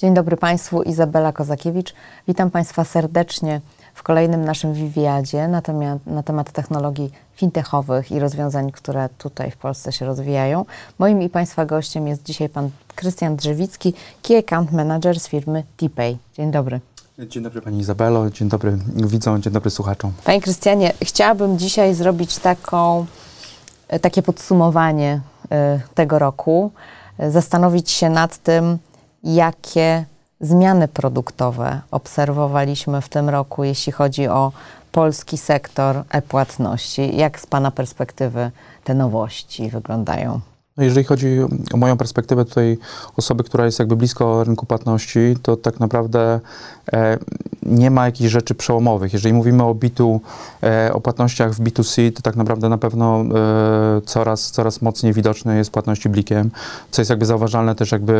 Dzień dobry Państwu, Izabela Kozakiewicz. Witam Państwa serdecznie w kolejnym naszym wywiadzie na temat, na temat technologii fintechowych i rozwiązań, które tutaj w Polsce się rozwijają. Moim i Państwa gościem jest dzisiaj Pan Krystian Drzewicki, Key Account Manager z firmy TPay. Dzień dobry. Dzień dobry Pani Izabelo, dzień dobry widzom, dzień dobry słuchaczom. Panie Krystianie, chciałabym dzisiaj zrobić taką, takie podsumowanie y, tego roku, zastanowić się nad tym, jakie zmiany produktowe obserwowaliśmy w tym roku, jeśli chodzi o polski sektor e-płatności. Jak z Pana perspektywy te nowości wyglądają? No jeżeli chodzi o moją perspektywę tutaj osoby, która jest jakby blisko rynku płatności, to tak naprawdę nie ma jakichś rzeczy przełomowych. Jeżeli mówimy o B2, e, o płatnościach w B2C, to tak naprawdę na pewno e, coraz, coraz mocniej widoczne jest płatności blikiem, co jest jakby zauważalne też jakby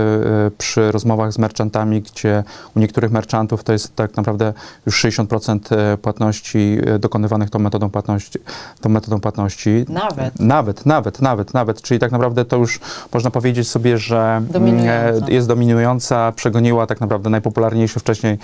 e, przy rozmowach z merchantami, gdzie u niektórych merchantów to jest tak naprawdę już 60% e, płatności e, dokonywanych tą metodą płatności. Tą metodą płatności. Nawet. Nawet, nawet, nawet, nawet. Czyli tak naprawdę to już można powiedzieć sobie, że Dominująca. e, jest dominująca, przegoniła tak naprawdę najpopularniejsze wcześniej e,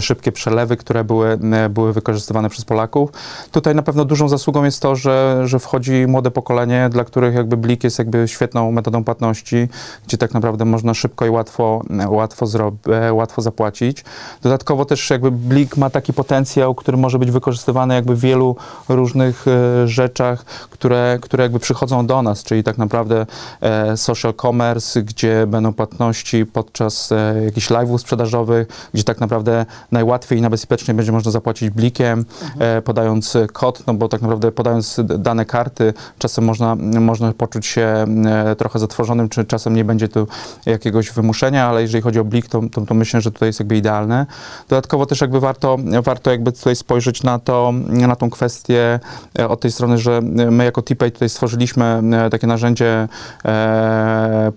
szybkie przelewy, które były, e, były wykorzystywane przez Polaków. Tutaj na pewno dużą zasługą jest to, że, że wchodzi młode pokolenie, dla których jakby Blik jest jakby świetną metodą płatności, gdzie tak naprawdę można szybko i łatwo, e, łatwo, zrob- e, łatwo zapłacić. Dodatkowo też jakby Blik ma taki potencjał, który może być wykorzystywany jakby w wielu różnych e, rzeczach, które, które jakby przychodzą do nas, czyli tak naprawdę e, social commerce, gdzie będą płatności podczas e, jakichś live'ów sprzedażowych, gdzie tak naprawdę najłatwiej i najbezpieczniej będzie można zapłacić blikiem, e, podając kod, no bo tak naprawdę podając dane karty, czasem można, można poczuć się e, trochę zatworzonym, czy czasem nie będzie tu jakiegoś wymuszenia, ale jeżeli chodzi o blik, to, to, to myślę, że tutaj jest jakby idealne. Dodatkowo też jakby warto, warto jakby tutaj spojrzeć na to, na tą kwestię e, od tej strony, że my jako TPay tutaj stworzyliśmy takie narzędzie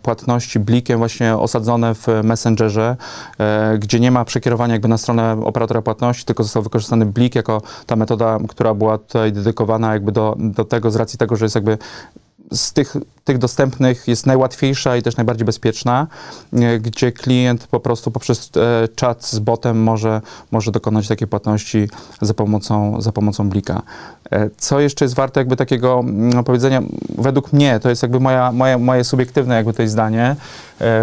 płatności blikiem właśnie osadzone w Messengerze, gdzie nie ma przekierowania jakby na stronę operatora płatności, tylko został wykorzystany blik jako ta metoda, która była tutaj dedykowana jakby do, do tego z racji tego, że jest jakby z tych, tych dostępnych jest najłatwiejsza i też najbardziej bezpieczna, e, gdzie klient po prostu poprzez e, czat z botem może, może dokonać takiej płatności za pomocą, za pomocą blika. E, Co jeszcze jest warte jakby takiego mm, powiedzenia, według mnie, to jest jakby moja, moja, moje subiektywne jakby tutaj zdanie,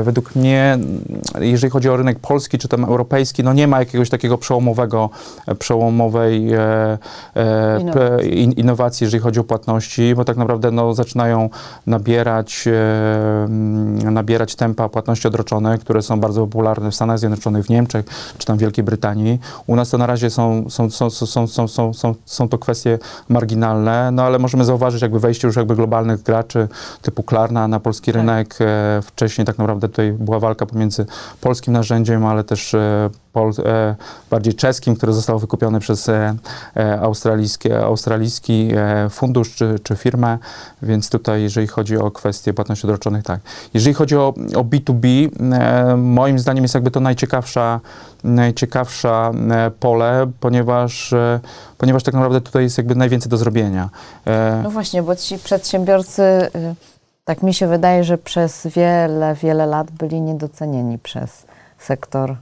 według mnie, mm, jeżeli chodzi o rynek polski czy tam europejski, no nie ma jakiegoś takiego przełomowego, przełomowej e, e, Innowacji. in, innowacji, jeżeli chodzi o płatności, bo tak naprawdę no, zaczynają nabierać, nabierać, e, mm, nabierać tempa płatności odroczone, które są bardzo popularne w Stanach Zjednoczonych, w Niemczech czy tam Wielkiej Brytanii. U nas to na razie są, są, są, są, są, są, są, są to kwestie marginalne, no ale możemy zauważyć jakby wejście już jakby globalnych graczy typu Klarna na polski tak. rynek. E, wcześniej tak naprawdę tutaj była walka pomiędzy polskim narzędziem, ale też e, pol, e, bardziej czeskim, które zostało wykupione przez e, e, australijski e, fundusz czy, czy firmę, więc tutaj jeżeli chodzi o kwestie płatności odroczonych, tak. Jeżeli chodzi o, o B2B, e, moim zdaniem jest jakby to najciekawsza, najciekawsza pole, ponieważ, ponieważ tak naprawdę tutaj jest jakby najwięcej do zrobienia. No właśnie, bo ci przedsiębiorcy, y, tak mi się wydaje, że przez wiele, wiele lat byli niedocenieni przez sektor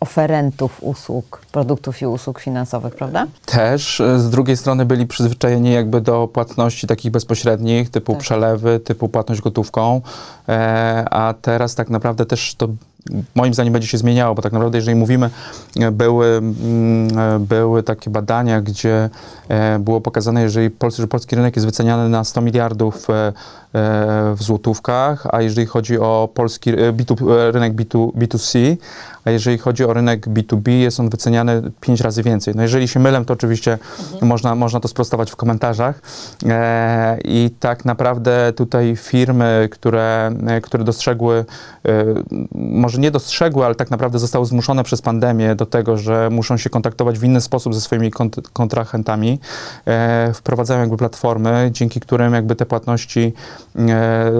oferentów usług, produktów i usług finansowych, prawda? Też e, z drugiej strony byli przyzwyczajeni jakby do płatności takich bezpośrednich, typu Tak. przelewy, typu płatność gotówką, e, a teraz tak naprawdę też to moim zdaniem będzie się zmieniało, bo tak naprawdę jeżeli mówimy, e, były, mm, były takie badania, gdzie było pokazane, jeżeli polski, że polski rynek jest wyceniany na 100 miliardów w złotówkach, a jeżeli chodzi o polski e, B2, e, rynek B2, B2C, a jeżeli chodzi o rynek B2B, jest on wyceniany 5 razy więcej. No jeżeli się mylę, to oczywiście można, można to sprostować w komentarzach. E, I tak naprawdę tutaj firmy, które, e, które dostrzegły, e, może nie dostrzegły, ale tak naprawdę zostały zmuszone przez pandemię do tego, że muszą się kontaktować w inny sposób ze swoimi kont kontrahentami, e, wprowadzają jakby platformy, dzięki którym jakby te płatności e,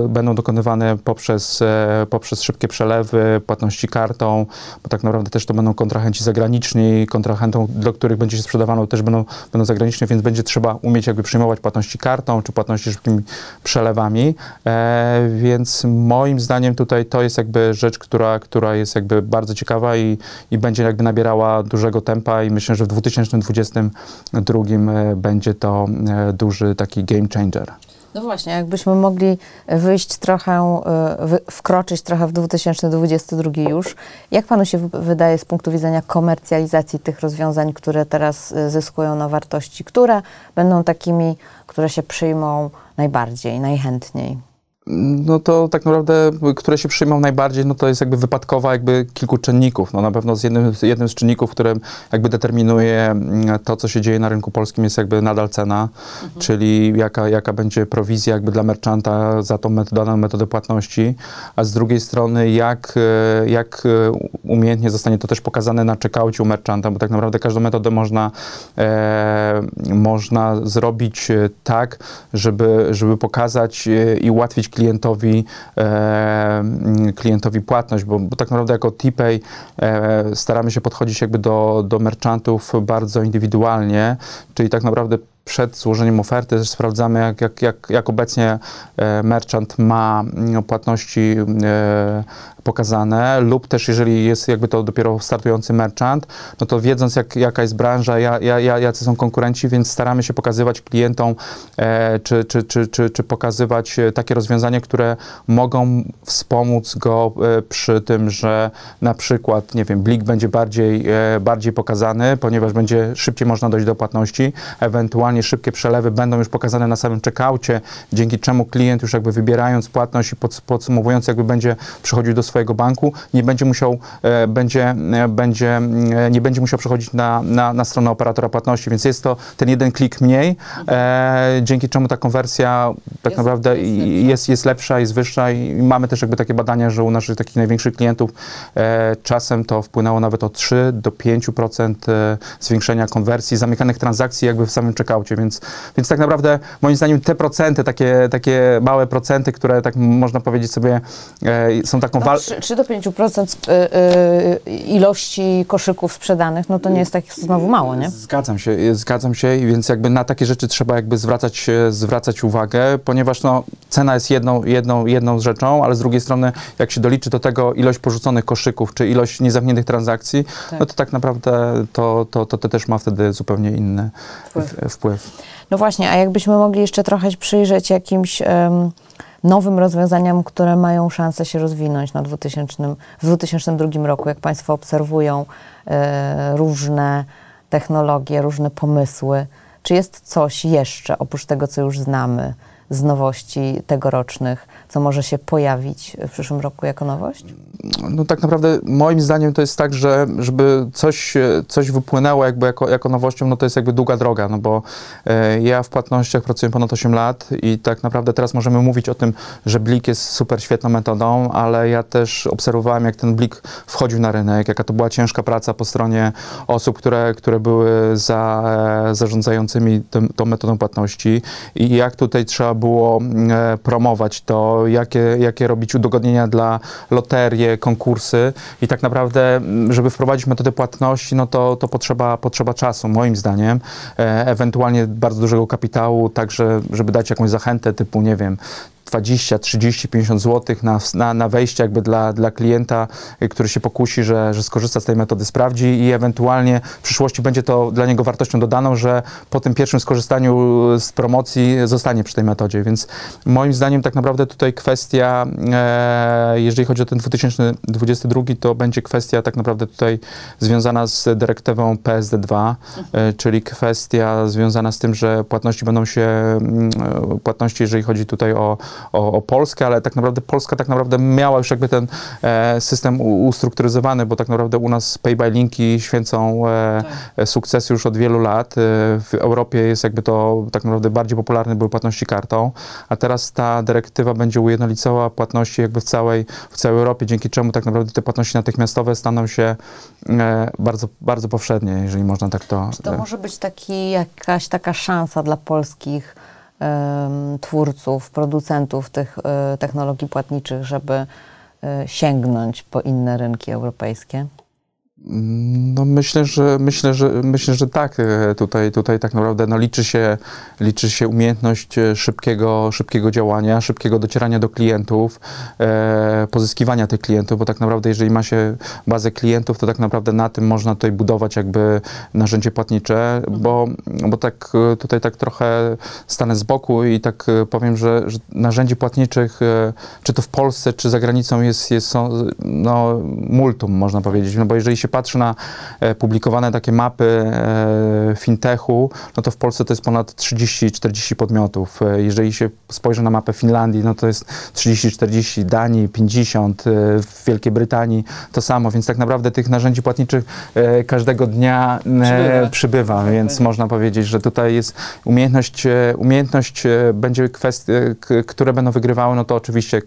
będą dokonywane poprzez, e, poprzez szybkie przelewy, płatności kartą, bo tak naprawdę też to będą kontrahenci zagraniczni, kontrahentom, do których będzie się sprzedawano też będą, będą zagraniczne, więc będzie trzeba umieć jakby przyjmować płatności kartą, czy płatności szybkimi przelewami, e, więc moim zdaniem tutaj to jest jakby rzecz, która, która jest jakby bardzo ciekawa i, i będzie jakby nabierała dużego tempa i myślę, że w 2022 e, będzie to e, duży taki game changer. No właśnie, jakbyśmy mogli wyjść trochę, e, wkroczyć trochę w 2022 już. Jak panu się wydaje z punktu widzenia komercjalizacji tych rozwiązań, które teraz e, zyskują na wartości, które będą takimi, które się przyjmą najbardziej, najchętniej? No to tak naprawdę, które się przyjmą najbardziej, no to jest jakby wypadkowa jakby kilku czynników. No na pewno z jednym, jednym z czynników, które jakby determinuje mm, to, co się dzieje na rynku polskim jest jakby nadal cena, czyli jaka, jaka będzie prowizja jakby dla merchanta za tą met- daną metodę płatności, a z drugiej strony jak, e, jak e, umiejętnie zostanie to też pokazane na checkoutie u merchanta, bo tak naprawdę każdą metodę można, e, można zrobić e, tak, żeby, żeby pokazać i ułatwić klientowi, klientowi płatność, bo, bo tak naprawdę jako TPay e, staramy się podchodzić jakby do, do merchantów bardzo indywidualnie, czyli tak naprawdę przed złożeniem oferty też sprawdzamy, jak, jak, jak, jak obecnie e, merchant ma mm, płatności e, pokazane, lub też jeżeli jest jakby to dopiero startujący merchant, no to wiedząc jak, jaka jest branża, ja, ja, ja, jacy są konkurenci, więc staramy się pokazywać klientom, e, czy, czy, czy, czy, czy pokazywać e, takie rozwiązania, które mogą wspomóc go e, przy tym, że na przykład, nie wiem, blik będzie bardziej, e, bardziej pokazany, ponieważ będzie szybciej można dojść do płatności, ewentualnie szybkie przelewy będą już pokazane na samym checkoutie, dzięki czemu klient już jakby wybierając płatność i pod, podsumowując jakby będzie przychodził do swojego banku, nie będzie musiał, e, będzie, e, będzie, e, nie będzie musiał przechodzić na, na, na stronę operatora płatności, więc jest to ten jeden klik mniej, dzięki czemu ta konwersja tak Jest- naprawdę jest lepsza. jest, jest lepsza, jest wyższa i mamy też jakby takie badania, że u naszych takich największych klientów czasem to wpłynęło nawet o 3 do 5% e, zwiększenia konwersji, zamykanych transakcji jakby w samym checkoutie, więc, więc tak naprawdę moim zdaniem te procenty, takie, takie małe procenty, które tak można powiedzieć sobie e, są taką No, wal- 3, 3 do 5% sp- y, y, ilości koszyków sprzedanych, no to nie jest tak znowu mało, nie? Zgadzam się, y, zgadzam się, więc jakby na takie rzeczy trzeba jakby zwracać, e, zwracać uwagę, ponieważ no, cena jest jedną, jedną, jedną rzeczą, ale z drugiej strony jak się doliczy do tego ilość porzuconych koszyków, czy ilość niezamkniętych transakcji, Tak. no to tak naprawdę to, to, to, to też ma wtedy zupełnie inny Wpływ. wpływ. No właśnie, a jakbyśmy mogli jeszcze trochę przyjrzeć jakimś em, nowym rozwiązaniom, które mają szansę się rozwinąć na 2000, w 2002 roku, jak Państwo obserwują e, różne technologie, różne pomysły. Czy jest coś jeszcze, oprócz tego, co już znamy z nowości tegorocznych, co może się pojawić w przyszłym roku jako nowość? No tak naprawdę moim zdaniem to jest tak, że żeby coś, e, coś wypłynęło jakby jako, jako nowością, no to jest jakby długa droga, no bo e, ja w płatnościach pracuję ponad 8 lat i tak naprawdę teraz możemy mówić o tym, że Blik jest super świetną metodą, ale ja też obserwowałem, jak ten Blik wchodził na rynek, jaka to była ciężka praca po stronie osób, które, które były za, e, zarządzającymi tym, tą metodą płatności i jak tutaj trzeba było e, promować to, jakie, jakie robić udogodnienia dla loterie, konkursy. I tak naprawdę, m, żeby wprowadzić metodę płatności, no to, to potrzeba, potrzeba czasu, moim zdaniem, e, ewentualnie bardzo dużego kapitału, także żeby dać jakąś zachętę typu, nie wiem, 20, 30, 50 zł na, na, na wejście jakby dla, dla klienta, y, który się pokusi, że, że skorzysta z tej metody, sprawdzi i ewentualnie w przyszłości będzie to dla niego wartością dodaną, że po tym pierwszym skorzystaniu z promocji zostanie przy tej metodzie. Więc moim zdaniem tak naprawdę tutaj kwestia, e, jeżeli chodzi o ten 2022, to będzie kwestia tak naprawdę tutaj związana z dyrektywą PSD2, e, czyli kwestia związana z tym, że płatności będą się, mm, e, płatności, jeżeli chodzi tutaj o, o, o Polskę, ale tak naprawdę Polska tak naprawdę miała już jakby ten e, system u, ustrukturyzowany, bo tak naprawdę u nas pay by linki święcą e, tak. sukcesy już od wielu lat. E, w Europie jest jakby to tak naprawdę bardziej popularne były płatności kartą, a teraz ta dyrektywa będzie ujednolicała płatności jakby w całej, w całej Europie, dzięki czemu tak naprawdę te płatności natychmiastowe staną się e, bardzo, bardzo powszednie, jeżeli można tak to... Czy to e, może być taki, jakaś taka szansa dla polskich twórców, producentów tych e, technologii płatniczych, żeby e, sięgnąć po inne rynki europejskie? No myślę, że myślę, że myślę, że tak. E, tutaj, tutaj tak naprawdę no, liczy, się, liczy się umiejętność e, szybkiego, szybkiego działania, szybkiego docierania do klientów, e, pozyskiwania tych klientów, bo tak naprawdę jeżeli ma się bazę klientów, to tak naprawdę na tym można tutaj budować jakby narzędzie płatnicze, bo, bo tak e, tutaj tak trochę stanę z boku i tak powiem, że, że narzędzi płatniczych, czy to w Polsce, czy za granicą jest, jest są, no, multum, można powiedzieć, no bo jeżeli się patrzy na e, publikowane takie mapy e, fintechu, no to w Polsce to jest ponad 30-40 podmiotów. E, jeżeli się spojrzy na mapę Finlandii, no to jest 30-40, Danii 50, w Wielkiej Brytanii to samo, więc tak naprawdę tych narzędzi płatniczych każdego dnia przybywa, przybywa więc można powiedzieć, że tutaj jest umiejętność, umiejętność będzie kwestie, które będą wygrywały, no to oczywiście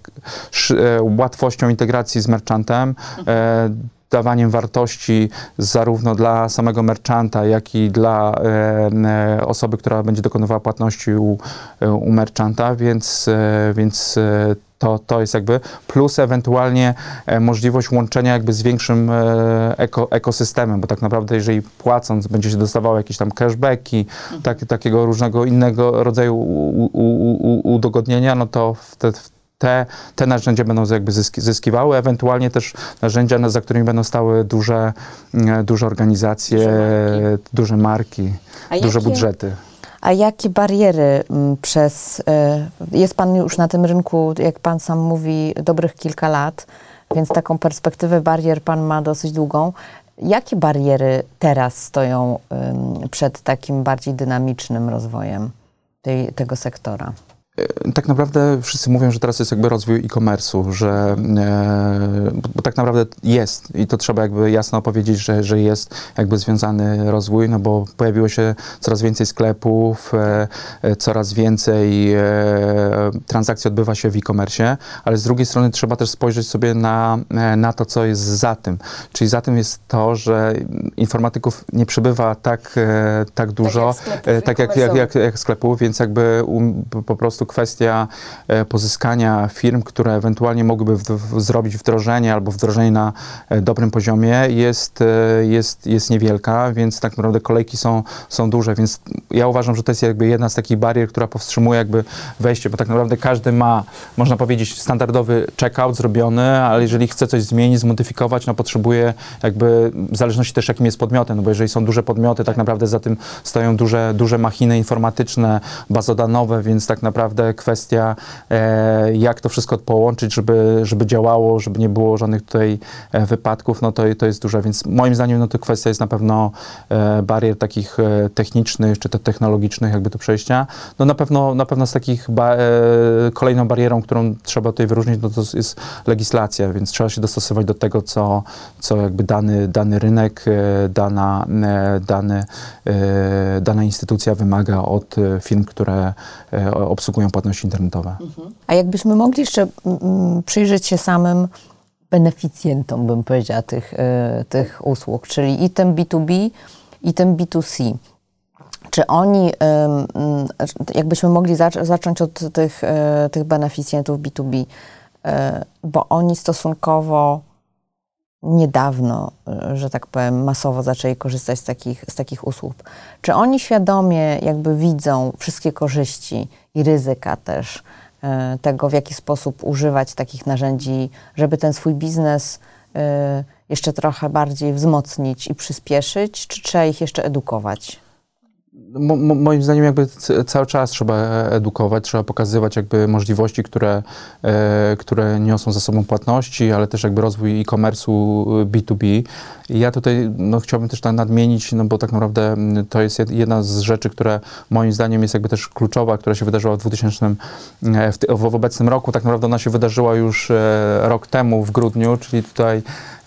łatwością integracji z merchantem, mhm dawaniem wartości zarówno dla samego merchanta, jak i dla e, e osoby, która będzie dokonywała płatności u, e, u merchanta, więc, e, więc e, to, to jest jakby plus ewentualnie e, możliwość łączenia jakby z większym eko, ekosystemem, bo tak naprawdę jeżeli płacąc będzie się dostawało jakieś tam cashbacki, tak, takiego różnego innego rodzaju u, u, u, udogodnienia, no to wtedy te, te narzędzia będą jakby zyski, zyskiwały, ewentualnie też narzędzia, za którymi będą stały duże, mm, duże organizacje, duże marki, duże, marki, duże jakie, budżety. A jakie bariery mm, przez. E, jest Pan już na tym rynku, jak Pan sam mówi, dobrych kilka lat, więc taką perspektywę barier Pan ma dosyć długą. Jakie bariery teraz stoją przed takim bardziej dynamicznym rozwojem tej, tego sektora? E, tak naprawdę wszyscy mówią, że teraz jest jakby rozwój e-commerce'u, że e, bo, bo, tak naprawdę jest i to trzeba jakby jasno powiedzieć, że, że jest jakby związany rozwój, no bo pojawiło się coraz więcej sklepów, e, coraz więcej transakcji odbywa się w e-commerce, ale z drugiej strony trzeba też spojrzeć sobie na, na to, co jest za tym. Czyli za tym jest to, że informatyków nie przybywa tak, tak dużo, tak jak, tak jak, jak, jak sklepów, więc jakby um, po prostu kwestia e, pozyskania firm, które ewentualnie mogłyby w, w, zrobić wdrożenie albo wdrożenie na e, dobrym poziomie jest, e, jest, jest niewielka, więc tak naprawdę kolejki są, są duże, więc ja uważam, że to jest jakby jedna z takich barier, która powstrzymuje jakby wejście, bo tak naprawdę każdy ma, można powiedzieć, standardowy checkout zrobiony, ale jeżeli chce coś zmienić, zmodyfikować, no potrzebuje jakby, w zależności też jakim jest podmiotem, no bo jeżeli są duże podmioty, tak naprawdę za tym stoją duże, duże machiny informatyczne, bazodanowe, więc tak naprawdę naprawdę kwestia, e, jak to wszystko połączyć, żeby, żeby działało, żeby nie było żadnych tutaj e, wypadków, no to, to jest duża. Więc moim zdaniem no to kwestia jest na pewno e, barier takich technicznych, czy to technologicznych jakby do przejścia. No na pewno, na pewno z takich ba kolejną barierą, którą trzeba tutaj wyróżnić, no to jest legislacja, więc trzeba się dostosować do tego, co, co jakby dany, dany rynek, dana, dany, dana instytucja wymaga od firm, które obsługują płatności internetowe. A jakbyśmy mogli jeszcze mm, mm, przyjrzeć się samym beneficjentom, bym powiedziała, tych, y, tych usług, czyli i tym B2B, i tym B2C. Czy oni, y, jakbyśmy mogli zac zacząć od tych, tych beneficjentów B2B, bo oni stosunkowo niedawno, że tak powiem, masowo zaczęli korzystać z takich, z takich usług. Czy oni świadomie jakby widzą wszystkie korzyści i ryzyka też e, tego, w jaki sposób używać takich narzędzi, żeby ten swój biznes e, jeszcze trochę bardziej wzmocnić i przyspieszyć, czy trzeba ich jeszcze edukować? Mo, mo, moim zdaniem jakby cały czas trzeba edukować, trzeba pokazywać jakby możliwości, które, e, które niosą za sobą płatności, ale też jakby rozwój e-commerce'u B2B. I ja tutaj no, chciałbym też nadmienić, no bo tak naprawdę to jest jed- jedna z rzeczy, która moim zdaniem jest jakby też kluczowa, która się wydarzyła w 2000, e, w, w obecnym roku. Tak naprawdę ona się wydarzyła już e, rok temu w grudniu, czyli tutaj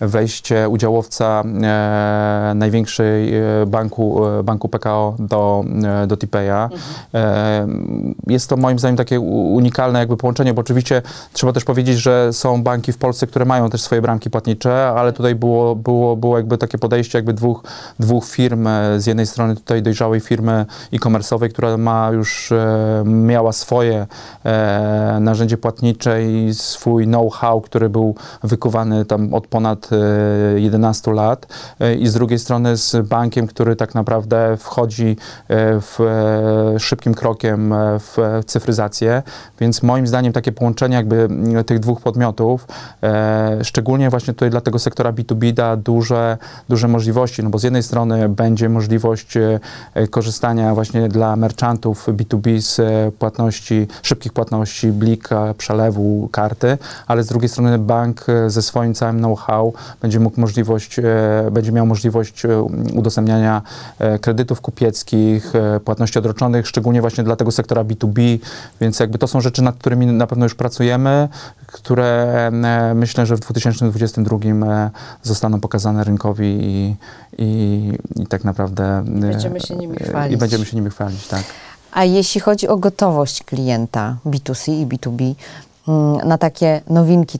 wejście udziałowca e, największej e, banku, e, banku PKO do, e, do Tipeya. E, jest to moim zdaniem takie unikalne jakby połączenie, bo oczywiście trzeba też powiedzieć, że są banki w Polsce, które mają też swoje bramki płatnicze, ale tutaj było, było, było jakby takie podejście jakby dwóch, dwóch firm. E, Z jednej strony tutaj dojrzałej firmy e-commerce'owej, która ma już, miała swoje narzędzie płatnicze i swój know-how, który był wykuwany tam od ponad e, 11 lat i z drugiej strony z bankiem, który tak naprawdę wchodzi w, e, szybkim krokiem e, w cyfryzację, więc moim zdaniem takie połączenie jakby m, tych dwóch podmiotów, e, szczególnie właśnie tutaj dla tego sektora B2B da duże, duże możliwości, no bo z jednej strony będzie możliwość e, e, korzystania właśnie dla merchantów B2B z e, płatności, szybkich płatności, blika, przelewu, karty, ale z drugiej strony bank e, ze swoim całym know-how będzie mógł możliwość, e, będzie miał możliwość e, udostępniania e, kredytów kupieckich, e, płatności odroczonych, szczególnie właśnie dla tego sektora B2B, więc jakby to są rzeczy, nad którymi na pewno już pracujemy, które e, myślę, że w 2022 e, zostaną pokazane rynkowi i, i, i tak naprawdę Będziemy się nimi chwalić. I będziemy się nimi chwalić, tak. A jeśli chodzi o gotowość klienta B2C i B2B mm, na takie nowinki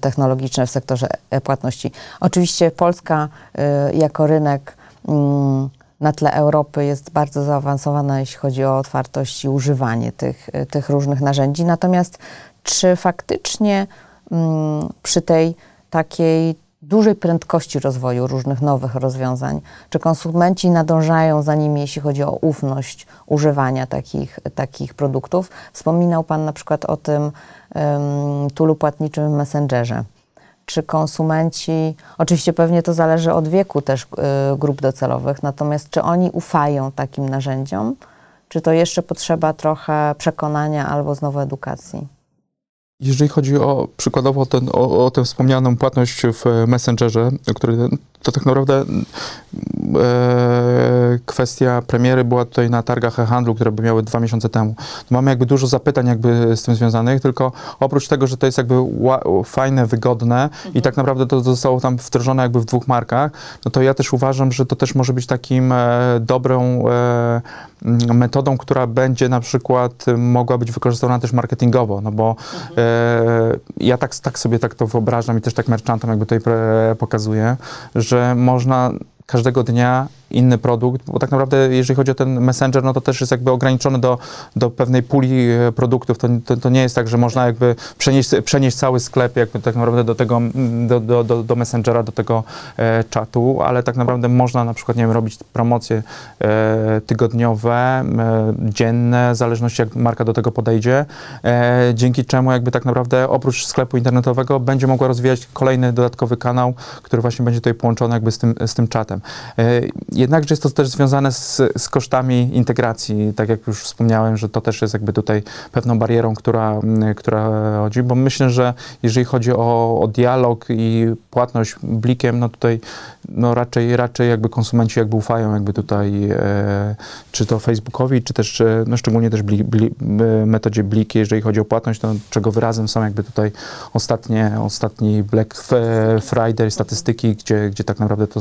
technologiczne w sektorze e-płatności, oczywiście Polska y, jako rynek mm, na tle Europy jest bardzo zaawansowana, jeśli chodzi o otwartość i używanie tych, tych różnych narzędzi. Natomiast czy faktycznie mm, przy tej takiej dużej prędkości rozwoju różnych nowych rozwiązań, czy konsumenci nadążają za nimi, jeśli chodzi o ufność używania takich, takich produktów? Wspominał Pan na przykład o tym um, tulu płatniczym w Messengerze. Czy konsumenci, oczywiście pewnie to zależy od wieku też y, grup docelowych, natomiast czy oni ufają takim narzędziom, czy to jeszcze potrzeba trochę przekonania albo znowu edukacji? Jeżeli chodzi o przykładowo ten, o, o tę wspomnianą płatność w Messengerze, który to tak naprawdę e, kwestia premiery była tutaj na targach e-handlu, które by miały dwa miesiące temu. Mamy jakby dużo zapytań jakby z tym związanych, tylko oprócz tego, że to jest jakby fajne, wygodne i tak naprawdę to zostało tam wdrożone jakby w dwóch markach, no to ja też uważam, że to też może być takim e, dobrą e, metodą, która będzie na przykład e, mogła być wykorzystywana też marketingowo, no bo e, ja tak, tak sobie tak to wyobrażam i też tak merchantom jakby tutaj pre, pokazuję, że można każdego dnia inny produkt, bo tak naprawdę jeżeli chodzi o ten Messenger, no to też jest jakby ograniczony do, do pewnej puli e, produktów. To, to, to nie jest tak, że można jakby przenieść, przenieść cały sklep jakby tak naprawdę do tego, mm, do, do, do, do Messengera, do tego e, czatu, ale tak naprawdę można na przykład, nie wiem, robić promocje e, tygodniowe, e, dzienne, w zależności jak marka do tego podejdzie, e, dzięki czemu jakby tak naprawdę oprócz sklepu internetowego będzie mogła rozwijać kolejny dodatkowy kanał, który właśnie będzie tutaj połączony jakby z tym, z tym czatem. E, Jednakże jest to też związane z, z kosztami integracji, tak jak już wspomniałem, że to też jest jakby tutaj pewną barierą, która, m, która chodzi, bo myślę, że jeżeli chodzi o, o dialog i płatność blikiem, no tutaj no raczej, raczej jakby konsumenci jakby ufają jakby tutaj e, czy to Facebookowi, czy też e, no szczególnie też bli, bli, e, metodzie Blik, jeżeli chodzi o płatność, to czego wyrazem są jakby tutaj ostatnie, ostatni Black Friday statystyki, gdzie, gdzie tak naprawdę to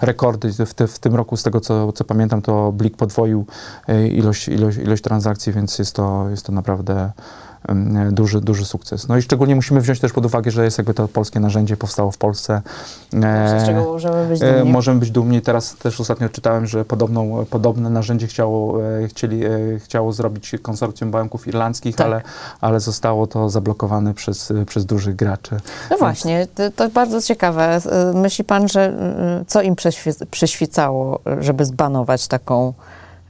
rekordy w, te, w tym roku, z tego co, co pamiętam, to Blik podwoił e, ilość, ilość, ilość transakcji, więc jest to, jest to naprawdę duży, duży sukces. No i szczególnie musimy wziąć też pod uwagę, że jest jakby to polskie narzędzie, powstało w Polsce. E, Z czego możemy być E, dumni? Możemy być dumni. Teraz też ostatnio czytałem, że podobną, podobne narzędzie chciało, e, chcieli, e, chciało zrobić konsorcjum banków irlandzkich, Tak. ale, ale zostało to zablokowane przez, e, przez dużych graczy. No właśnie, to, bardzo ciekawe. Myśli pan, że co im przyświecało, żeby zbanować taką,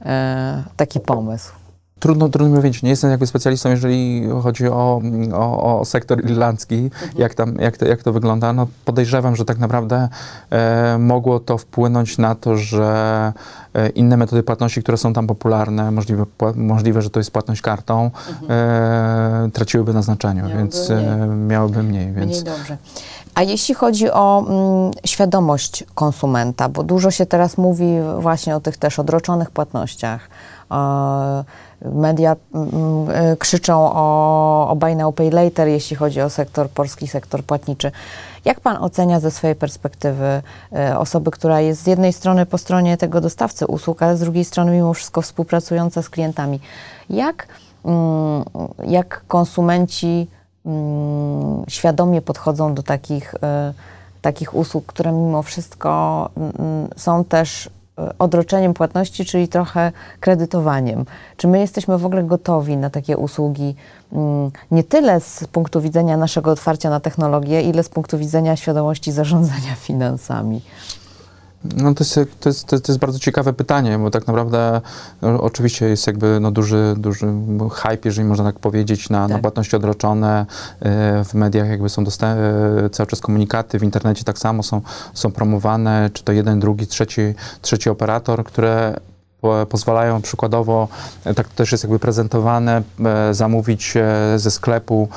e, taki pomysł? Trudno, trudno mi powiedzieć, nie jestem jakby specjalistą, jeżeli chodzi o, o, o sektor irlandzki, jak, tam, jak, to, jak to wygląda. No podejrzewam, że tak naprawdę e, mogło to wpłynąć na to, że e, inne metody płatności, które są tam popularne, możliwe, możliwe że to jest płatność kartą, e, traciłyby na znaczeniu, więc mniej. e, miałyby mniej. Więc... Mniej dobrze. A jeśli chodzi o mm, świadomość konsumenta, bo dużo się teraz mówi właśnie o tych też odroczonych płatnościach. E, media mm, e, krzyczą o, o buy now, pay later, jeśli chodzi o sektor, polski sektor płatniczy. Jak pan ocenia ze swojej perspektywy e, osoby, która jest z jednej strony po stronie tego dostawcy usług, ale z drugiej strony mimo wszystko współpracująca z klientami? Jak, mm, jak konsumenci mm, świadomie podchodzą do takich, e, takich usług, które mimo wszystko mm, są też odroczeniem płatności, czyli trochę kredytowaniem. Czy my jesteśmy w ogóle gotowi na takie usługi mm, nie tyle z punktu widzenia naszego otwarcia na technologię, ile z punktu widzenia świadomości zarządzania finansami? No to jest, to, jest, to jest bardzo ciekawe pytanie, bo tak naprawdę no, oczywiście jest jakby no, duży, duży hype, jeżeli można tak powiedzieć, na, na Tak. płatności odroczone. E, W mediach jakby są dostępne cały czas komunikaty, w internecie tak samo są, są promowane, czy to jeden, drugi, trzeci, trzeci operator, które pozwalają przykładowo, e, tak to też jest jakby prezentowane, e, zamówić e, ze sklepu,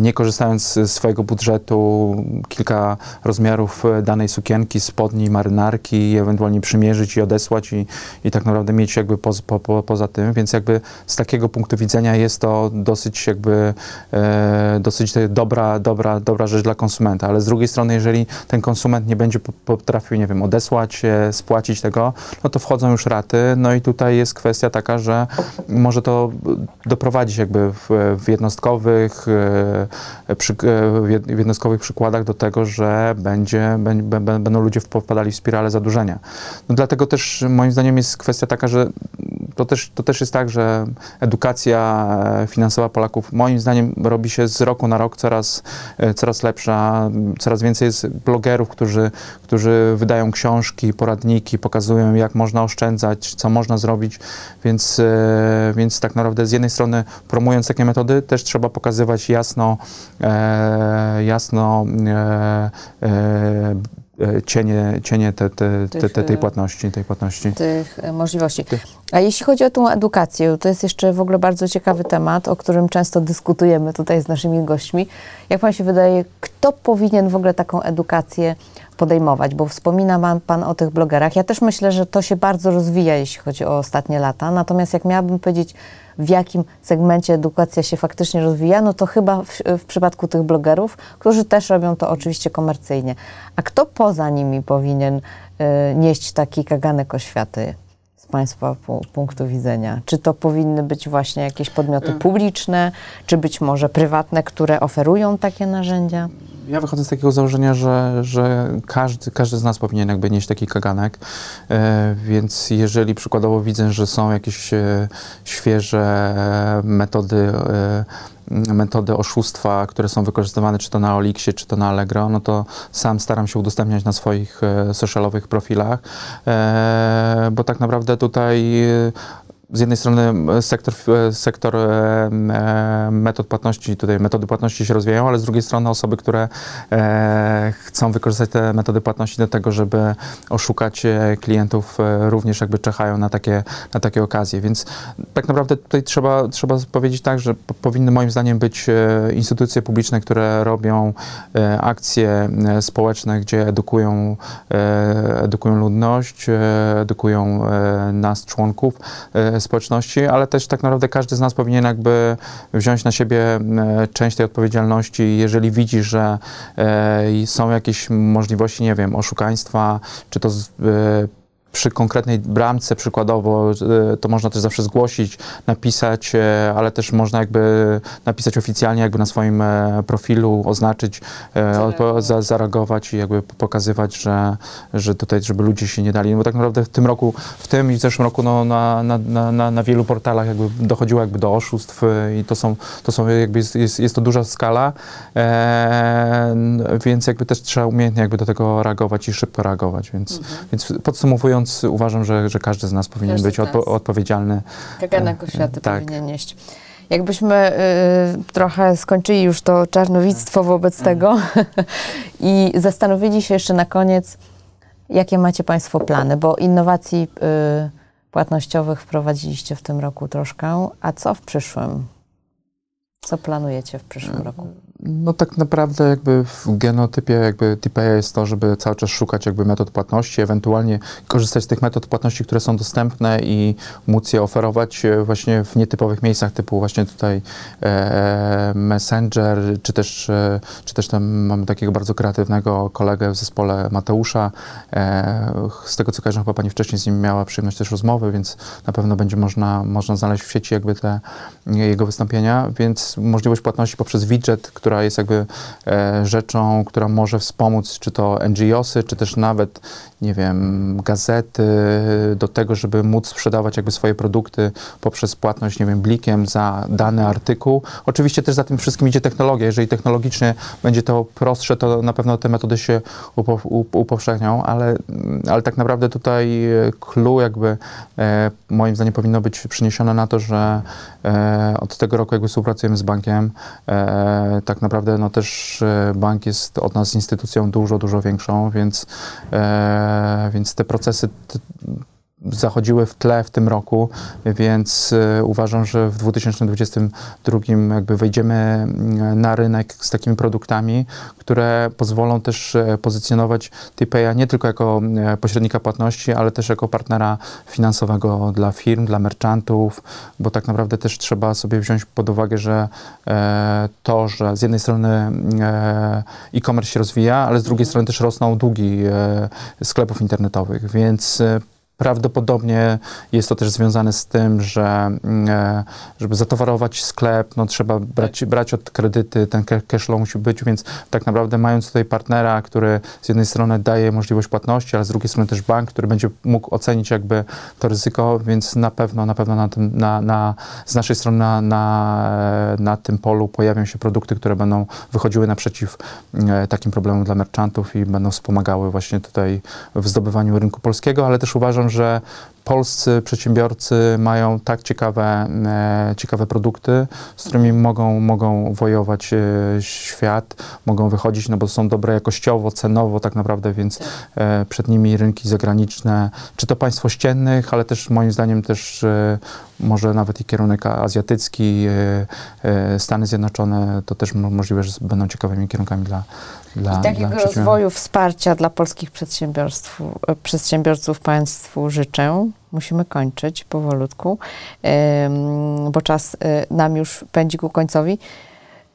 nie korzystając z swojego budżetu, kilka rozmiarów danej sukienki, spodni, marynarki, ewentualnie przymierzyć i odesłać i, i tak naprawdę mieć jakby po, po, poza tym, więc jakby z takiego punktu widzenia jest to dosyć jakby dosyć dobra, dobra, dobra rzecz dla konsumenta, ale z drugiej strony, jeżeli ten konsument nie będzie po- potrafił, nie wiem, odesłać, spłacić tego, no to wchodzą już raty, no i tutaj jest kwestia taka, że może to doprowadzić jakby w, w jednostkowych, e, przy, e, w jed- w jednostkowych przykładach do tego, że będzie, bę- bę- bę- będą ludzie wpadali w spiralę zadłużenia. No dlatego też moim zdaniem jest kwestia taka, że to też, to też jest tak, że edukacja e, finansowa Polaków moim zdaniem robi się z roku na rok coraz, coraz lepsza. Coraz więcej jest blogerów, którzy, którzy wydają książki, poradniki, pokazują jak można oszczędzać, co można zrobić, więc, e, więc tak naprawdę z jednej strony promując takie metody też trzeba pokazywać jasno, e, jasno e, cienie, cienie te, te, te, te, tej Tych, płatności, tej płatności. tych możliwości. Tych. A jeśli chodzi o tą edukację, to jest jeszcze w ogóle bardzo ciekawy temat, o którym często dyskutujemy tutaj z naszymi gośćmi. Jak Pan się wydaje, kto powinien w ogóle taką edukację podejmować? Bo wspomina pan, pan o tych blogerach. Ja też myślę, że to się bardzo rozwija, jeśli chodzi o ostatnie lata. Natomiast jak miałabym powiedzieć, w jakim segmencie edukacja się faktycznie rozwija, no to chyba w, w przypadku tych blogerów, którzy też robią to oczywiście komercyjnie. A kto poza nimi powinien y, nieść taki kaganek oświaty? z Państwa pu- punktu widzenia? Czy to powinny być właśnie jakieś podmioty publiczne, czy być może prywatne, które oferują takie narzędzia? Ja wychodzę z takiego założenia, że, że każdy, każdy z nas powinien jakby nieść taki kaganek, e, więc jeżeli przykładowo widzę, że są jakieś e, świeże metody, e, metody oszustwa, które są wykorzystywane czy to na Olixie, czy to na Allegro, no to sam staram się udostępniać na swoich e, socialowych profilach, e, bo tak naprawdę tutaj z jednej strony sektor, sektor e, e, metod płatności, tutaj metody płatności się rozwijają, ale z drugiej strony osoby, które e, chcą wykorzystać te metody płatności do tego, żeby oszukać klientów, również jakby czechają na takie, na takie okazje. Więc tak naprawdę tutaj trzeba, trzeba powiedzieć tak, że po, powinny moim zdaniem być instytucje publiczne, które robią akcje społeczne, gdzie edukują, edukują ludność, edukują nas, członków społeczności, ale też tak naprawdę każdy z nas powinien jakby wziąć na siebie e, część tej odpowiedzialności, jeżeli widzi, że e, są jakieś możliwości, nie wiem, oszukaństwa, czy to z, e, przy konkretnej bramce przykładowo, e, to można też zawsze zgłosić, napisać, e, ale też można jakby napisać oficjalnie jakby na swoim e, profilu, oznaczyć, zareagować i jakby pokazywać, że, że tutaj, żeby ludzie się nie dali. No bo tak naprawdę w tym roku, w tym i w zeszłym roku no, na, na, na, na, wielu portalach jakby dochodziło jakby do oszustw i to są, to są jakby jest, jest, jest to duża skala, e, więc jakby też trzeba umiejętnie jakby do tego reagować i szybko reagować, więc, więc podsumowując mówiąc, uważam, że, że każdy z nas powinien Każdy być odpo- odpowiedzialny. Kaganek E, oświaty tak. powinien nieść. Jakbyśmy y, trochę skończyli już to czarnowictwo wobec tego i zastanowili się jeszcze na koniec, jakie macie Państwo plany, bo innowacji y, płatnościowych wprowadziliście w tym roku troszkę, a co w przyszłym? Co planujecie w przyszłym roku? No tak naprawdę jakby w genotypie jakby TPA jest to, żeby cały czas szukać jakby metod płatności, ewentualnie korzystać z tych metod płatności, które są dostępne i móc je oferować e, właśnie w nietypowych miejscach, typu właśnie tutaj e, Messenger, czy też, e, czy też tam mamy takiego bardzo kreatywnego kolegę w zespole Mateusza. E, z tego co kojarzę, chyba pani wcześniej z nim miała przyjemność też rozmowy, więc na pewno będzie można, można znaleźć w sieci jakby te jego wystąpienia, więc możliwość płatności poprzez widget, która jest jakby e, rzeczą, która może wspomóc czy to NGOsy, czy też nawet, nie wiem, gazety do tego, żeby móc sprzedawać jakby swoje produkty poprzez płatność, nie wiem, blikiem za dany artykuł. Oczywiście też za tym wszystkim idzie technologia. Jeżeli technologicznie będzie to prostsze, to na pewno te metody się upo, up, upowszechnią, ale, ale tak naprawdę tutaj e, clue jakby e, moim zdaniem powinno być przyniesione na to, że e, od tego roku jakby współpracujemy z bankiem. E, tak naprawdę no też e, bank jest od nas instytucją dużo, dużo większą, więc, e, więc te procesy zachodziły w tle w tym roku, więc e, uważam, że w 2022 jakby wejdziemy mm, na rynek z takimi produktami, które pozwolą też e, pozycjonować TPA nie tylko jako pośrednika płatności, ale też jako partnera finansowego dla firm, dla merchantów, bo tak naprawdę też trzeba sobie wziąć pod uwagę, że e, to, że z jednej strony e, e-commerce się rozwija, ale z drugiej strony też rosną długi e, sklepów internetowych, więc Prawdopodobnie jest to też związane z tym, że mm, e, żeby zatowarować sklep, no trzeba brać, brać od kredyty, ten ca- cash flow musi być, więc tak naprawdę mając tutaj partnera, który z jednej strony daje możliwość płatności, ale z drugiej strony też bank, który będzie mógł ocenić jakby to ryzyko, więc na pewno, na pewno na tym, na, na, z naszej strony na, na, na tym polu pojawią się produkty, które będą wychodziły naprzeciw e, takim problemom dla merchantów i będą wspomagały właśnie tutaj w zdobywaniu rynku polskiego, ale też uważam, że polscy przedsiębiorcy mają tak ciekawe, e, ciekawe produkty, z którymi mogą, mogą wojować e, świat, mogą wychodzić, no bo są dobre jakościowo, cenowo tak naprawdę, więc e, przed nimi rynki zagraniczne, czy to państw ościennych, ale też moim zdaniem też może nawet i kierunek azjatycki, Stany Zjednoczone, to też mo- możliwe, że będą ciekawymi kierunkami dla, dla, I takiego rozwoju wsparcia dla polskich przedsiębiorstw, przedsiębiorców Państwu życzę. Musimy kończyć powolutku, bo czas e, nam już pędzi ku końcowi.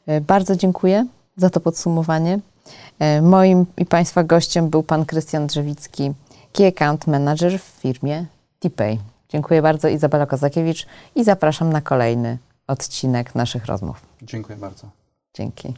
E, Bardzo dziękuję za to podsumowanie. E, Moim i Państwa gościem był Pan Krystian Drzewicki, Key Account Manager w firmie TPay. Dziękuję bardzo Izabela Kozakiewicz i zapraszam na kolejny odcinek naszych rozmów. Dziękuję bardzo. Dzięki.